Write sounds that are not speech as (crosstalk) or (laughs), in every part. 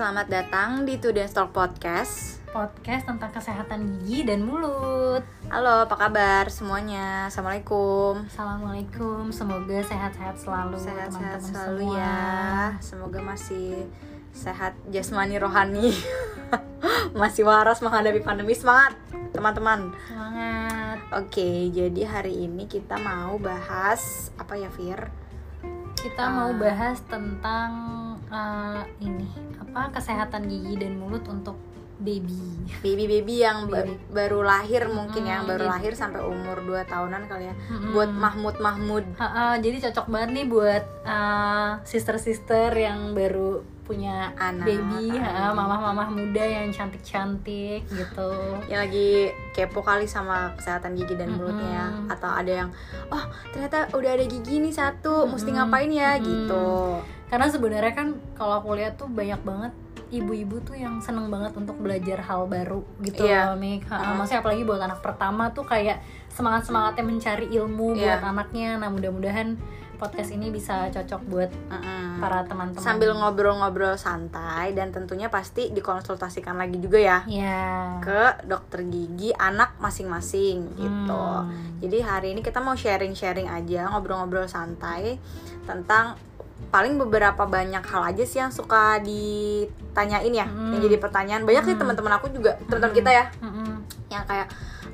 selamat datang di Tudens Talk Podcast. podcast tentang kesehatan gigi dan mulut. Halo, apa kabar semuanya? Assalamualaikum. Assalamualaikum, semoga sehat-sehat selalu Sehat-sehat selalu semua. ya. Semoga masih sehat jasmani rohani. (laughs) masih waras menghadapi pandemi. Semangat, teman-teman. Semangat. Oke, jadi hari ini kita mau bahas apa ya, Fir? Kita Ah. mau bahas tentang eh, ini apa kesehatan gigi dan mulut untuk baby. Baby-baby yang ba- Baby. baru lahir mungkin ya, Mm-mm, baru jadi- lahir sampai umur 2 tahunan kali ya. Mm-mm. Buat Mahmud-Mahmud Ha, ha, jadi cocok banget nih buat eh, sister-sister yang baru punya Anak, baby, anak. mamah-mamah muda yang cantik-cantik gitu. yang lagi kepo kali sama kesehatan gigi dan mulutnya ya. Mm-mm. atau ada yang oh ternyata udah ada gigi nih satu mesti Mm-mm. ngapain ya Mm-mm. gitu karena sebenarnya kan kalau aku lihat tuh banyak banget ibu-ibu tuh yang seneng banget untuk belajar hal baru gitu Iya. loh Mik Uh-huh. maksudnya apalagi buat anak pertama tuh kayak semangat semangatnya mencari ilmu Iya. buat anaknya nah mudah-mudahan podcast ini bisa cocok buat Mm-mm. para teman-teman sambil ngobrol-ngobrol santai dan tentunya pasti dikonsultasikan lagi juga ya ya ke dokter gigi anak masing-masing gitu Hmm. jadi hari ini kita mau sharing-sharing aja ngobrol-ngobrol santai tentang paling beberapa banyak hal aja sih yang suka ditanyain ya Mm. yang jadi pertanyaan banyak sih Mm. teman-teman aku juga teman-teman kita ya Mm-mm. yang kayak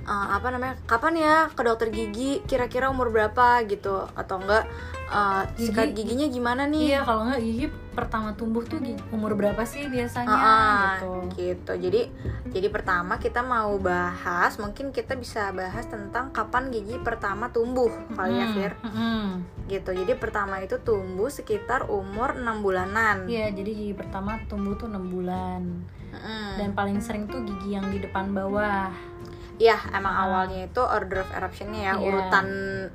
eh, apa namanya kapan ya ke dokter gigi kira-kira umur berapa gitu atau enggak eh, Gigi- sikat giginya gimana nih iya kalau nggak gigi pertama tumbuh tuh gigi- umur berapa sih biasanya ah, gitu gitu jadi jadi pertama kita mau bahas mungkin kita bisa bahas tentang kapan gigi pertama tumbuh kali ya Mm-mm. Fir Mm-mm. gitu jadi pertama itu tumbuh sekitar umur 6 bulanan Iya, jadi gigi pertama tumbuh tuh 6 bulan. Mm. Dan paling sering tuh gigi yang di depan bawah. Iya emang awalnya itu order of eruptionnya ya Iya. urutan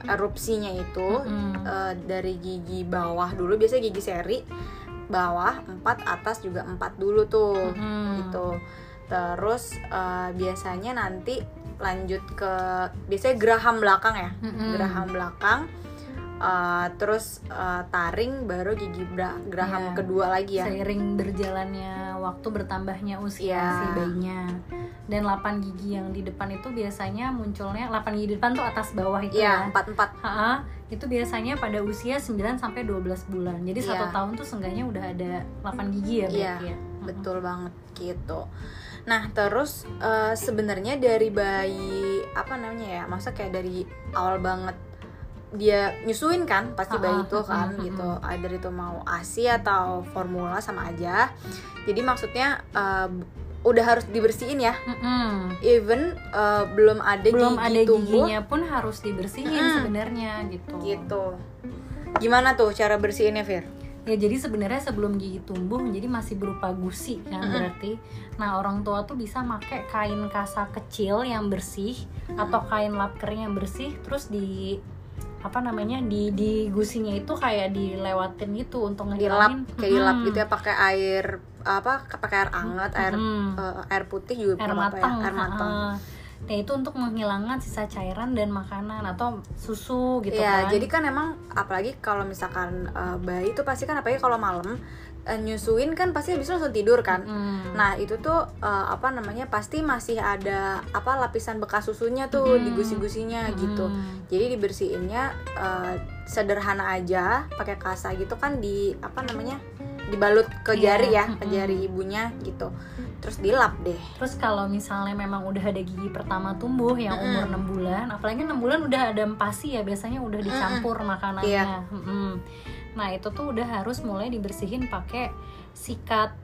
erupsinya itu Mm-mm. eh, dari gigi bawah dulu biasanya gigi seri bawah 4 atas juga 4 dulu tuh Mm-mm. gitu terus eh, biasanya nanti lanjut ke biasanya geraham belakang ya Mm-mm. geraham belakang eh, terus eh, taring baru gigi geraham Iya. kedua lagi ya Seiring berjalannya waktu bertambahnya usia Iya. si bayinya. Dan 8 gigi yang di depan itu biasanya munculnya 8 gigi di depan tuh atas bawah itu iya ya. empat empat itu biasanya pada usia 9 sampai 12 bulan. Jadi satu Iya. tahun tuh seenggaknya udah ada 8 gigi ya Iya, berarti ya. betul banget gitu nah terus eh, sebenarnya dari bayi apa namanya ya masa kayak dari awal banget dia nyusuin kan pasti bayi itu kan gitu either itu mau asi atau formula sama aja jadi maksudnya eh, udah harus dibersihin ya Mm-mm. even eh, belum ada Belum gigi ada tumbuh giginya pun harus dibersihin Mm-mm. sebenarnya gitu. gitu gimana tuh cara bersihinnya Fir? Ya jadi sebenarnya sebelum gigi tumbuh jadi masih berupa gusi kan Mm-mm. berarti. Nah orang tua tuh bisa pakai kain kasa kecil yang bersih atau kain lap kering yang bersih terus di apa namanya di di gusinya itu kayak dilewatin gitu untuk dilap ngehilangin kayak dilap Mm-mm. gitu ya pakai air apa pakai air anget air Mm-mm. eh, air putih juga air apa-apa matang, ya, air matang. Nah itu untuk menghilangkan sisa cairan dan makanan atau susu gitu Iya, kan. jadi kan emang apalagi kalau misalkan eh, bayi itu pasti kan apalagi kalau malam eh, nyusuin kan pasti habis itu langsung tidur kan. Mm. Nah, itu tuh eh, apa namanya? Pasti masih ada apa lapisan bekas susunya tuh di Hmm. gusi-gusinya gitu. Mm. Jadi dibersihinnya eh, sederhana aja, pakai kasa gitu kan di apa namanya? Dibalut ke Iya, jari ya, ke jari ibunya gitu. Terus dilap deh. Terus kalau misalnya memang udah ada gigi pertama tumbuh yang umur 6 bulan, apalagi 6 bulan udah ada empasi ya biasanya udah dicampur makanannya. Iya. Mm-mm. Nah, itu tuh udah harus mulai dibersihin pakai sikat.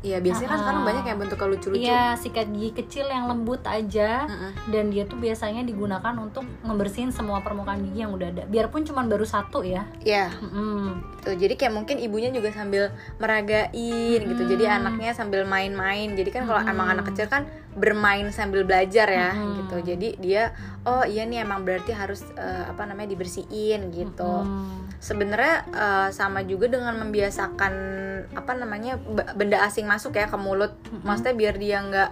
Iya, biasanya kan Ah. sekarang banyak yang bentuknya lucu-lucu. Iya, sikat gigi kecil yang lembut aja Mm-mm. dan dia tuh biasanya digunakan untuk ngebersihin semua permukaan gigi yang udah ada. Biarpun cuman baru satu ya. Iya. Mm-mm. Tuh, jadi kayak mungkin ibunya juga sambil meragain gitu. Jadi anaknya sambil main-main. Jadi kan kalau Hmm. emang anak kecil kan bermain sambil belajar ya Hmm. gitu. Jadi dia oh iya nih emang berarti harus eh, apa namanya dibersihin gitu. Mm. Sebenarnya eh, sama juga dengan membiasakan apa namanya benda asing masuk ya ke mulut. Mm-mm. Maksudnya biar dia nggak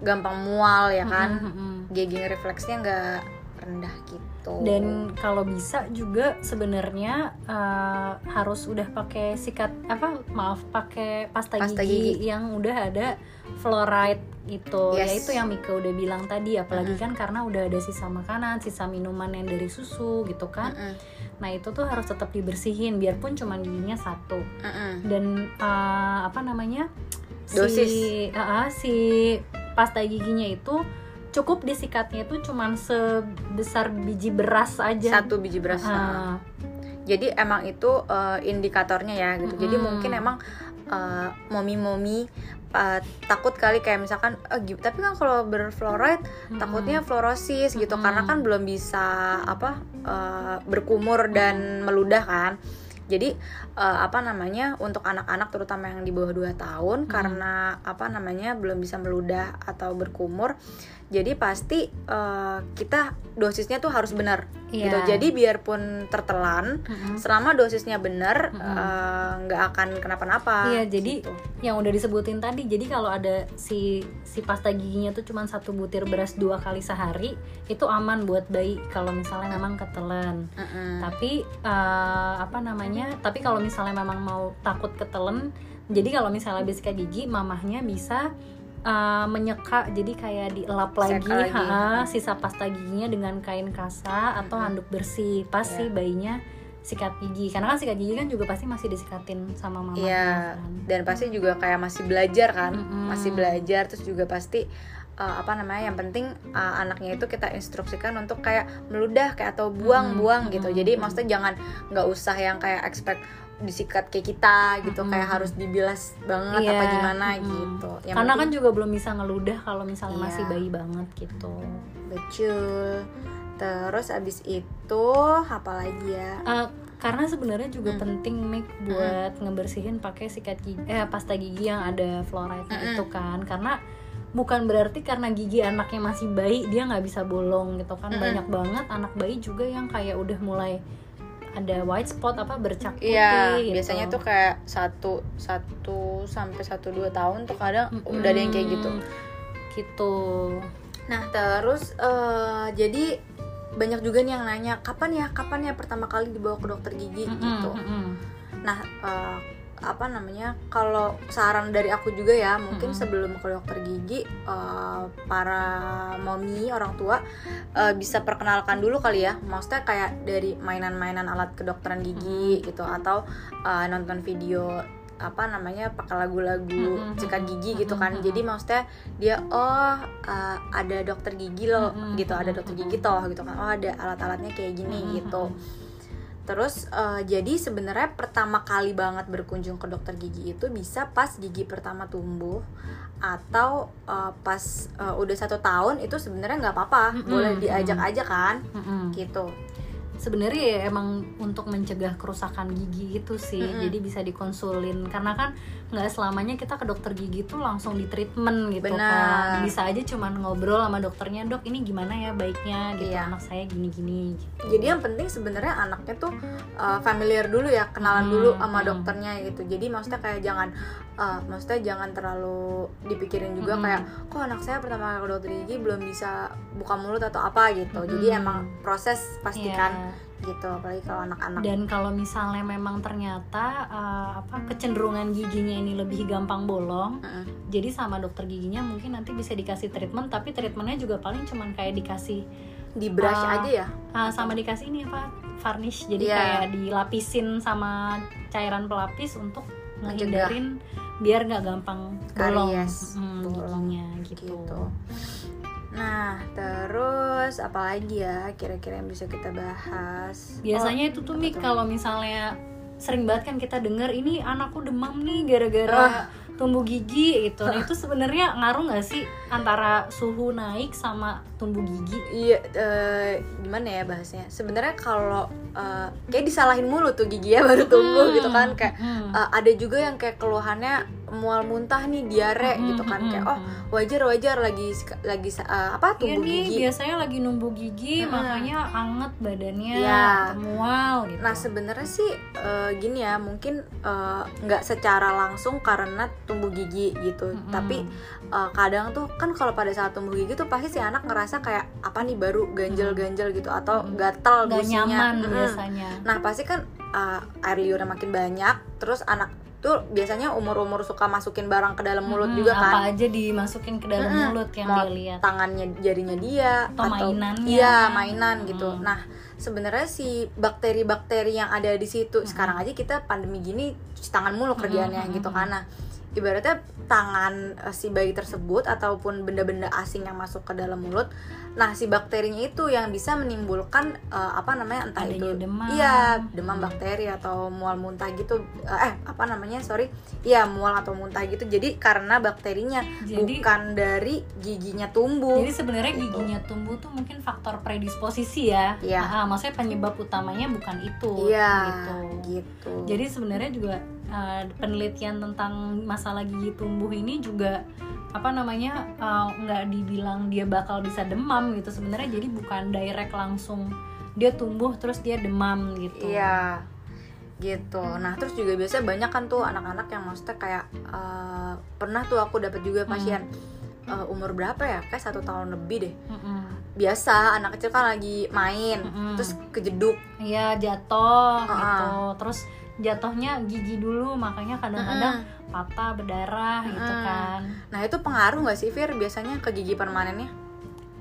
gampang mual ya kan. Mm-mm. Gagging refleksnya nggak rendah gitu. dan kalau bisa juga sebenarnya eh, harus udah pakai sikat apa maaf pakai pasta, Pasta gigi, gigi. yang udah ada fluoride gitu ya Yes. itu yang Mika udah bilang tadi apalagi kan karena udah ada sisa makanan sisa minuman yang dari susu gitu kan Mm-mm, nah itu tuh harus tetap dibersihin biarpun cuma giginya satu mm-mm. dan eh, apa namanya Dosis. si eh, eh, si pasta giginya itu cukup disikatnya itu cuman sebesar biji beras aja satu biji beras Ah, jadi emang itu uh, indikatornya ya gitu jadi Mm-mm. mungkin emang uh, momi-momi uh, takut kali kayak misalkan eh, gi- tapi kan kalau berfluoride mm-mm. takutnya fluorosis gitu Mm-mm. karena kan belum bisa apa uh, berkumur dan meludah kan jadi uh, apa namanya untuk anak-anak terutama yang di bawah 2 tahun karena apa namanya belum bisa meludah atau berkumur jadi pasti uh, kita dosisnya tuh harus benar Iya. gitu jadi biarpun tertelan Mm-mm. selama dosisnya benar Mm-mm. eh, nggak akan kenapa-napa Iya, jadi gitu. yang udah disebutin tadi jadi kalau ada si si pasta giginya tuh cuma satu butir beras dua kali sehari itu aman buat bayi kalau misalnya memang ketelan Mm-mm. tapi eh, apa namanya tapi kalau misalnya memang mau takut ketelen jadi kalau misalnya habis sikat gigi mamahnya bisa eh, menyeka jadi kayak dielap lagi, lagi. ha, sisa pasta giginya dengan kain kasa atau handuk bersih pas Iya. si bayinya sikat gigi karena kan sikat gigi kan juga pasti masih disikatin sama mamanya Iya, kan dan pasti juga kayak masih belajar kan, Mm-mm. masih belajar terus juga pasti uh, apa namanya yang penting uh, anaknya itu kita instruksikan untuk kayak meludah kayak atau buang-buang Mm-mm. gitu. Jadi maksudnya jangan nggak usah yang kayak expect disikat kayak kita gitu Mm-mm. kayak harus dibilas banget Iya, apa gimana mm-mm. gitu. Yang karena kan penting- juga belum bisa ngeludah kalau misalnya Iya. masih bayi banget gitu betul. Terus abis itu apa lagi ya? Eh, karena sebenarnya juga Hmm. penting Mik buat ngebersihin pakai sikat gigi eh pasta gigi yang ada fluoride Mm-mm. itu kan karena bukan berarti karena gigi anaknya masih bayi dia nggak bisa bolong gitu kan Mm-mm. banyak banget anak bayi juga yang kayak udah mulai ada white spot apa bercak putih Iya, gitu. biasanya tuh kayak satu satu sampai satu dua tahun tuh kadang Mm-mm. udah ada yang kayak gitu. gitu Nah terus eh, jadi banyak juga nih yang nanya kapan ya kapan ya pertama kali dibawa ke dokter gigi Mm-mm, gitu. mm-mm. Nah eh, apa namanya kalau saran dari aku juga ya mungkin Mm-mm. sebelum ke dokter gigi eh, para mommy orang tua eh, bisa perkenalkan dulu kali ya. Maksudnya kayak dari mainan-mainan alat kedokteran gigi gitu atau eh, nonton video apa namanya pakai lagu-lagu Mm-mm, sikat gigi gitu kan. Jadi maksudnya dia oh eh, ada dokter gigi loh gitu ada dokter gigi toh gitu kan. Oh ada alat-alatnya kayak gini gitu Terus eh, jadi sebenarnya pertama kali banget berkunjung ke dokter gigi itu bisa pas gigi pertama tumbuh atau eh, pas eh, udah satu tahun itu sebenarnya nggak apa-apa Mm-mm, boleh diajak aja kan Mm-mm. gitu. sebenarnya ya emang untuk mencegah kerusakan gigi itu sih Mm-mm. jadi bisa dikonsulin karena kan nggak selamanya kita ke dokter gigi tuh langsung di treatment gitu Benar. kan bisa aja cuman ngobrol sama dokternya dok ini gimana ya baiknya gitu Iya. anak saya gini gini gitu. Jadi yang penting sebenarnya anaknya tuh eh, familiar dulu ya kenalan Hmm, dulu sama hmm. dokternya gitu. Jadi maksudnya kayak jangan eh, maksudnya jangan terlalu dipikirin juga Mm-mm. kayak kok anak saya pertama kali ke dokter gigi belum bisa buka mulut atau apa gitu. Jadi Mm-mm. emang proses pastikan Iya. Gitu apalagi kalau anak-anak dan kalau misalnya memang ternyata uh, apa kecenderungan giginya ini lebih gampang bolong Mm-mm. jadi sama dokter giginya mungkin nanti bisa dikasih treatment tapi treatmentnya juga paling cuman kayak dikasih di brush Ah, aja ya uh, sama dikasih ini apa varnish jadi Iya. kayak dilapisin sama cairan pelapis untuk ngehindarin biar nggak gampang bolong Karies, hmm, bolong. giginya gitu. gitu nah terus apalagi ya kira-kira yang bisa kita bahas biasanya itu tuh apa Mik kalau misalnya sering banget kan kita dengar ini anakku demam nih gara-gara Ah. tumbuh gigi gitu nah itu sebenarnya ngaruh nggak sih antara suhu naik sama tumbuh gigi Iya, eh, gimana ya bahasnya? Sebenarnya kalau eh, kayak disalahin mulu tuh gigi ya baru tumbuh Hmm, gitu kan kayak hmm. eh, ada juga yang kayak keluhannya mual muntah nih diare Mm-mm, gitu kan kayak oh wajar wajar lagi lagi uh, apa Iya tumbuh nih gigi biasanya lagi numbuh gigi Mm-mm. makanya anget badannya Iya. atau mual gitu. Nah sebenarnya sih eh, gini ya mungkin eh, nggak secara langsung karena tumbuh gigi gitu, Mm-mm. tapi eh, kadang tuh kan kalau pada saat tumbuh gigi tuh pasti si anak ngerasa kayak apa nih baru ganjel-ganjel gitu atau Mm-mm. gatal nggak gusinya. nyaman Mm-mm. biasanya. Nah pasti kan uh, air liurnya makin banyak, terus anak tuh biasanya umur-umur suka masukin barang ke dalam mulut Mm-mm, juga apa kan. aja dimasukin ke dalam Mm-mm. mulut yang dia lihat. Tangannya jarinya dia Atau mainannya. Iya, mainan gitu. Mm-mm. Nah, sebenarnya si bakteri-bakteri yang ada di situ Mm-mm. sekarang aja kita pandemi gini cuci tangan mulu kerjaannya Mm-mm, gitu karena ibaratnya tangan eh, si bayi tersebut ataupun benda-benda asing yang masuk ke dalam mulut nah si bakterinya itu yang bisa menimbulkan eh, apa namanya entah Adanya itu demam. iya demam bakteri atau mual muntah gitu eh eh, apa namanya sorry iya mual atau muntah gitu jadi karena bakterinya Jadi- bukan dari giginya tumbuh Jadi sebenarnya Gitu. giginya tumbuh tuh mungkin faktor predisposisi ya. Iya. Ah, maksudnya penyebab utamanya bukan itu. iya Gitu. gitu Jadi sebenarnya juga uh, penelitian tentang masalah gigi tumbuh ini juga apa namanya uh, nggak dibilang dia bakal bisa demam gitu sebenarnya jadi bukan direct langsung dia tumbuh terus dia demam gitu. Iya gitu. Nah terus juga biasanya banyak kan tuh anak-anak yang maksudnya kayak eh, pernah tuh aku dapat juga pasien eh, umur berapa ya? Kayak satu tahun lebih deh. Mm-mm. Biasa anak kecil kan lagi main, Mm-mm. terus kejeduk. Iya jatuh Ah. gitu. Terus jatuhnya gigi dulu makanya kadang-kadang patah berdarah gitu Mm-mm. kan. Nah itu pengaruh nggak sih Fir biasanya ke gigi permanennya?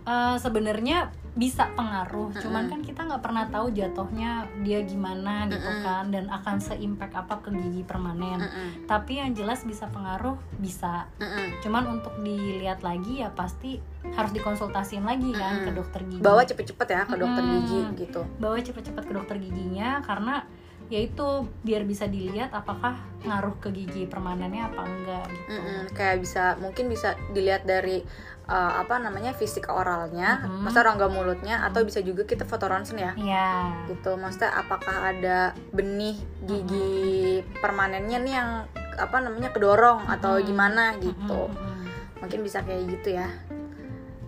Eh, sebenarnya bisa pengaruh, cuman Mm-mm. kan kita nggak pernah tahu jatuhnya dia gimana gitu kan, dan akan seimpact apa ke gigi permanen. Mm-mm. Tapi yang jelas bisa pengaruh, bisa. Mm-mm. Cuman untuk dilihat lagi ya pasti harus dikonsultasiin lagi kan ke dokter gigi. Bawa cepet-cepet ya ke dokter gigi gitu. bawa cepet-cepet ke dokter giginya karena yaitu biar bisa dilihat apakah ngaruh ke gigi permanennya apa enggak gitu. Mm-mm, kayak bisa mungkin bisa dilihat dari uh, apa namanya fisik oralnya, Mhm. masa rongga mulutnya atau bisa juga kita foto ronsen ya. Iya. gitu maksudnya apakah ada benih gigi permanennya nih yang apa namanya kedorong atau Mm-mm. gimana gitu Mm-mm. mungkin bisa kayak gitu ya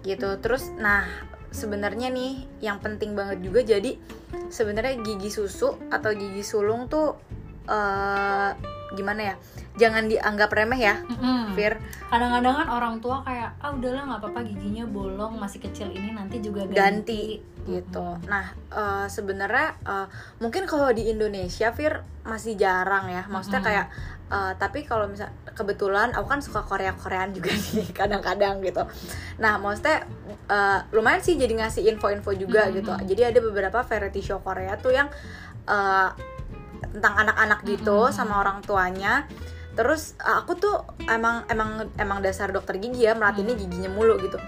gitu terus nah sebenarnya nih yang penting banget juga jadi sebenarnya gigi susu atau gigi sulung tuh eh gimana ya jangan dianggap remeh ya Mm-mm. Fir kadang-kadang kan orang tua kayak ah udahlah nggak apa-apa giginya bolong masih kecil ini nanti juga ganti ganti, gitu. Nah, eh, sebenarnya eh, mungkin kalau di Indonesia Fir masih jarang ya. Maksudnya Mm-mm. kayak eh, tapi kalau misal kebetulan aku kan suka Korea-Koreaan juga (laughs) nih kadang-kadang gitu. Nah, maksudnya eh, lumayan sih jadi ngasih info-info juga Mm-mm. gitu. Jadi ada beberapa variety show Korea tuh yang eh, tentang anak-anak gitu Mm-mm. sama orang tuanya. Terus eh, aku tuh emang emang emang dasar dokter gigi ya merhatiin Mm. giginya mulu gitu.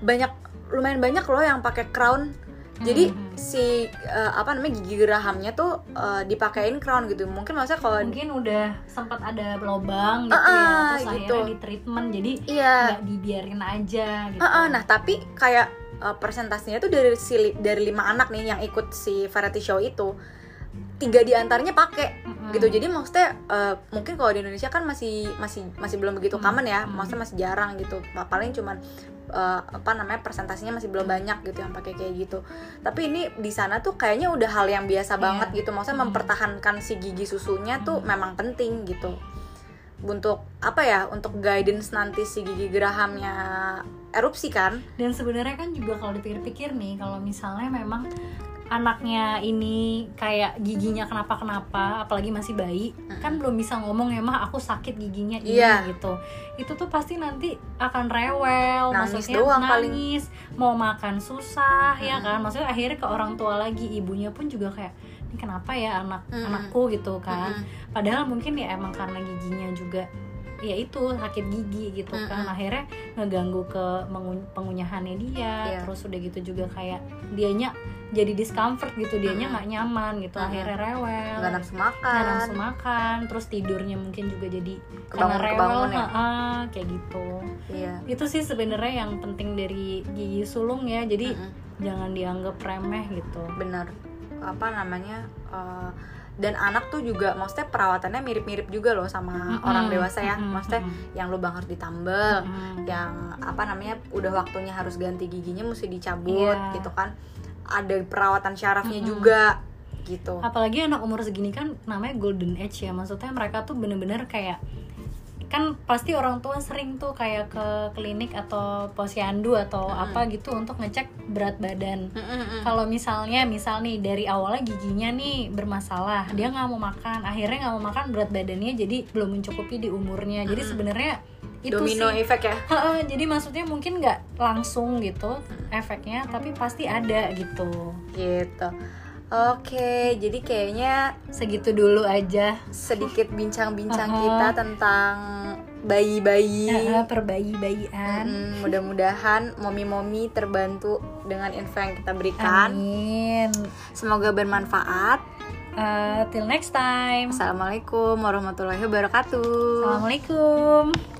Banyak lumayan banyak loh yang pakai crown jadi Mhm. si eh, apa namanya gigi gerahamnya tuh eh, dipakein crown gitu mungkin maksudnya kalau mungkin udah sempat ada lobang gitu Ah, ya ah, terus gitu. akhirnya di treatment jadi iya nggak dibiarin aja gitu Ah, ah, nah tapi kayak eh, persentasenya tuh dari si dari lima anak nih yang ikut si variety show itu tiga di antaranya pakai Mm-mm. gitu jadi maksudnya eh, mungkin kalau di Indonesia kan masih masih masih belum begitu common ya hmm. maksudnya masih jarang gitu paling cuman eh, apa namanya presentasinya masih belum banyak gitu yang pakai kayak gitu tapi ini di sana tuh kayaknya udah hal yang biasa Iya. banget gitu maksudnya Hmm. mempertahankan si gigi susunya tuh Hmm. memang penting gitu untuk apa ya untuk guidance nanti si gigi gerahamnya erupsi kan dan sebenarnya kan juga kalau dipikir-pikir nih kalau misalnya memang anaknya ini kayak giginya kenapa-kenapa apalagi masih bayi kan belum bisa ngomong ya mah aku sakit giginya ini Iya. gitu itu tuh pasti nanti akan rewel Nangis maksudnya doang paling. nangis mau makan susah ya Mm-mm. kan maksudnya akhirnya ke orang tua lagi ibunya pun juga kayak ini kenapa ya anak Mm-mm. anakku gitu kan Mm-mm. padahal mungkin ya emang karena giginya juga ya itu sakit gigi gitu kan Mm-mm. akhirnya ngeganggu ke pengunyahannya dia Iya. terus udah gitu juga kayak dianya jadi discomfort gitu dianya Mm-mm. nggak nyaman gitu Mm-mm. akhirnya rewel nggak nafsu nggak makan nafsu makan terus tidurnya mungkin juga jadi karena Kebangun- rewel kebangun ya? ha-ha, kayak gitu iya itu sih sebenarnya yang penting dari gigi sulung ya jadi Mm-mm. jangan dianggap remeh gitu benar apa namanya uh, dan anak tuh juga maksudnya perawatannya mirip-mirip juga loh sama Mm-mm, orang dewasa ya mm-mm, maksudnya mm-mm. yang lubang harus ditambel Mm. yang apa namanya udah waktunya harus ganti giginya mesti dicabut Iya. gitu kan ada perawatan syarafnya Mm-mm. juga gitu apalagi anak umur segini kan namanya golden age ya maksudnya mereka tuh bener-bener kayak kan pasti orang tua sering tuh kayak ke klinik atau posyandu atau Mm-mm. apa gitu untuk ngecek berat badan Mm-mm-mm. kalau misalnya misal nih dari awalnya giginya nih bermasalah dia nggak mau makan akhirnya nggak mau makan berat badannya jadi belum mencukupi di umurnya jadi Mm-mm. sebenarnya itu domino sih. effect ya? Ha-ha, jadi maksudnya mungkin nggak langsung gitu efeknya tapi pasti ada gitu. Gitu. Oke jadi kayaknya segitu dulu aja. sedikit bincang-bincang kita tentang bayi-bayi. Perbayi-bayian. Mm, mudah-mudahan momi-momi terbantu dengan info yang kita berikan. Amin. Semoga bermanfaat. Uh, till next time. Assalamualaikum warahmatullahi wabarakatuh. Assalamualaikum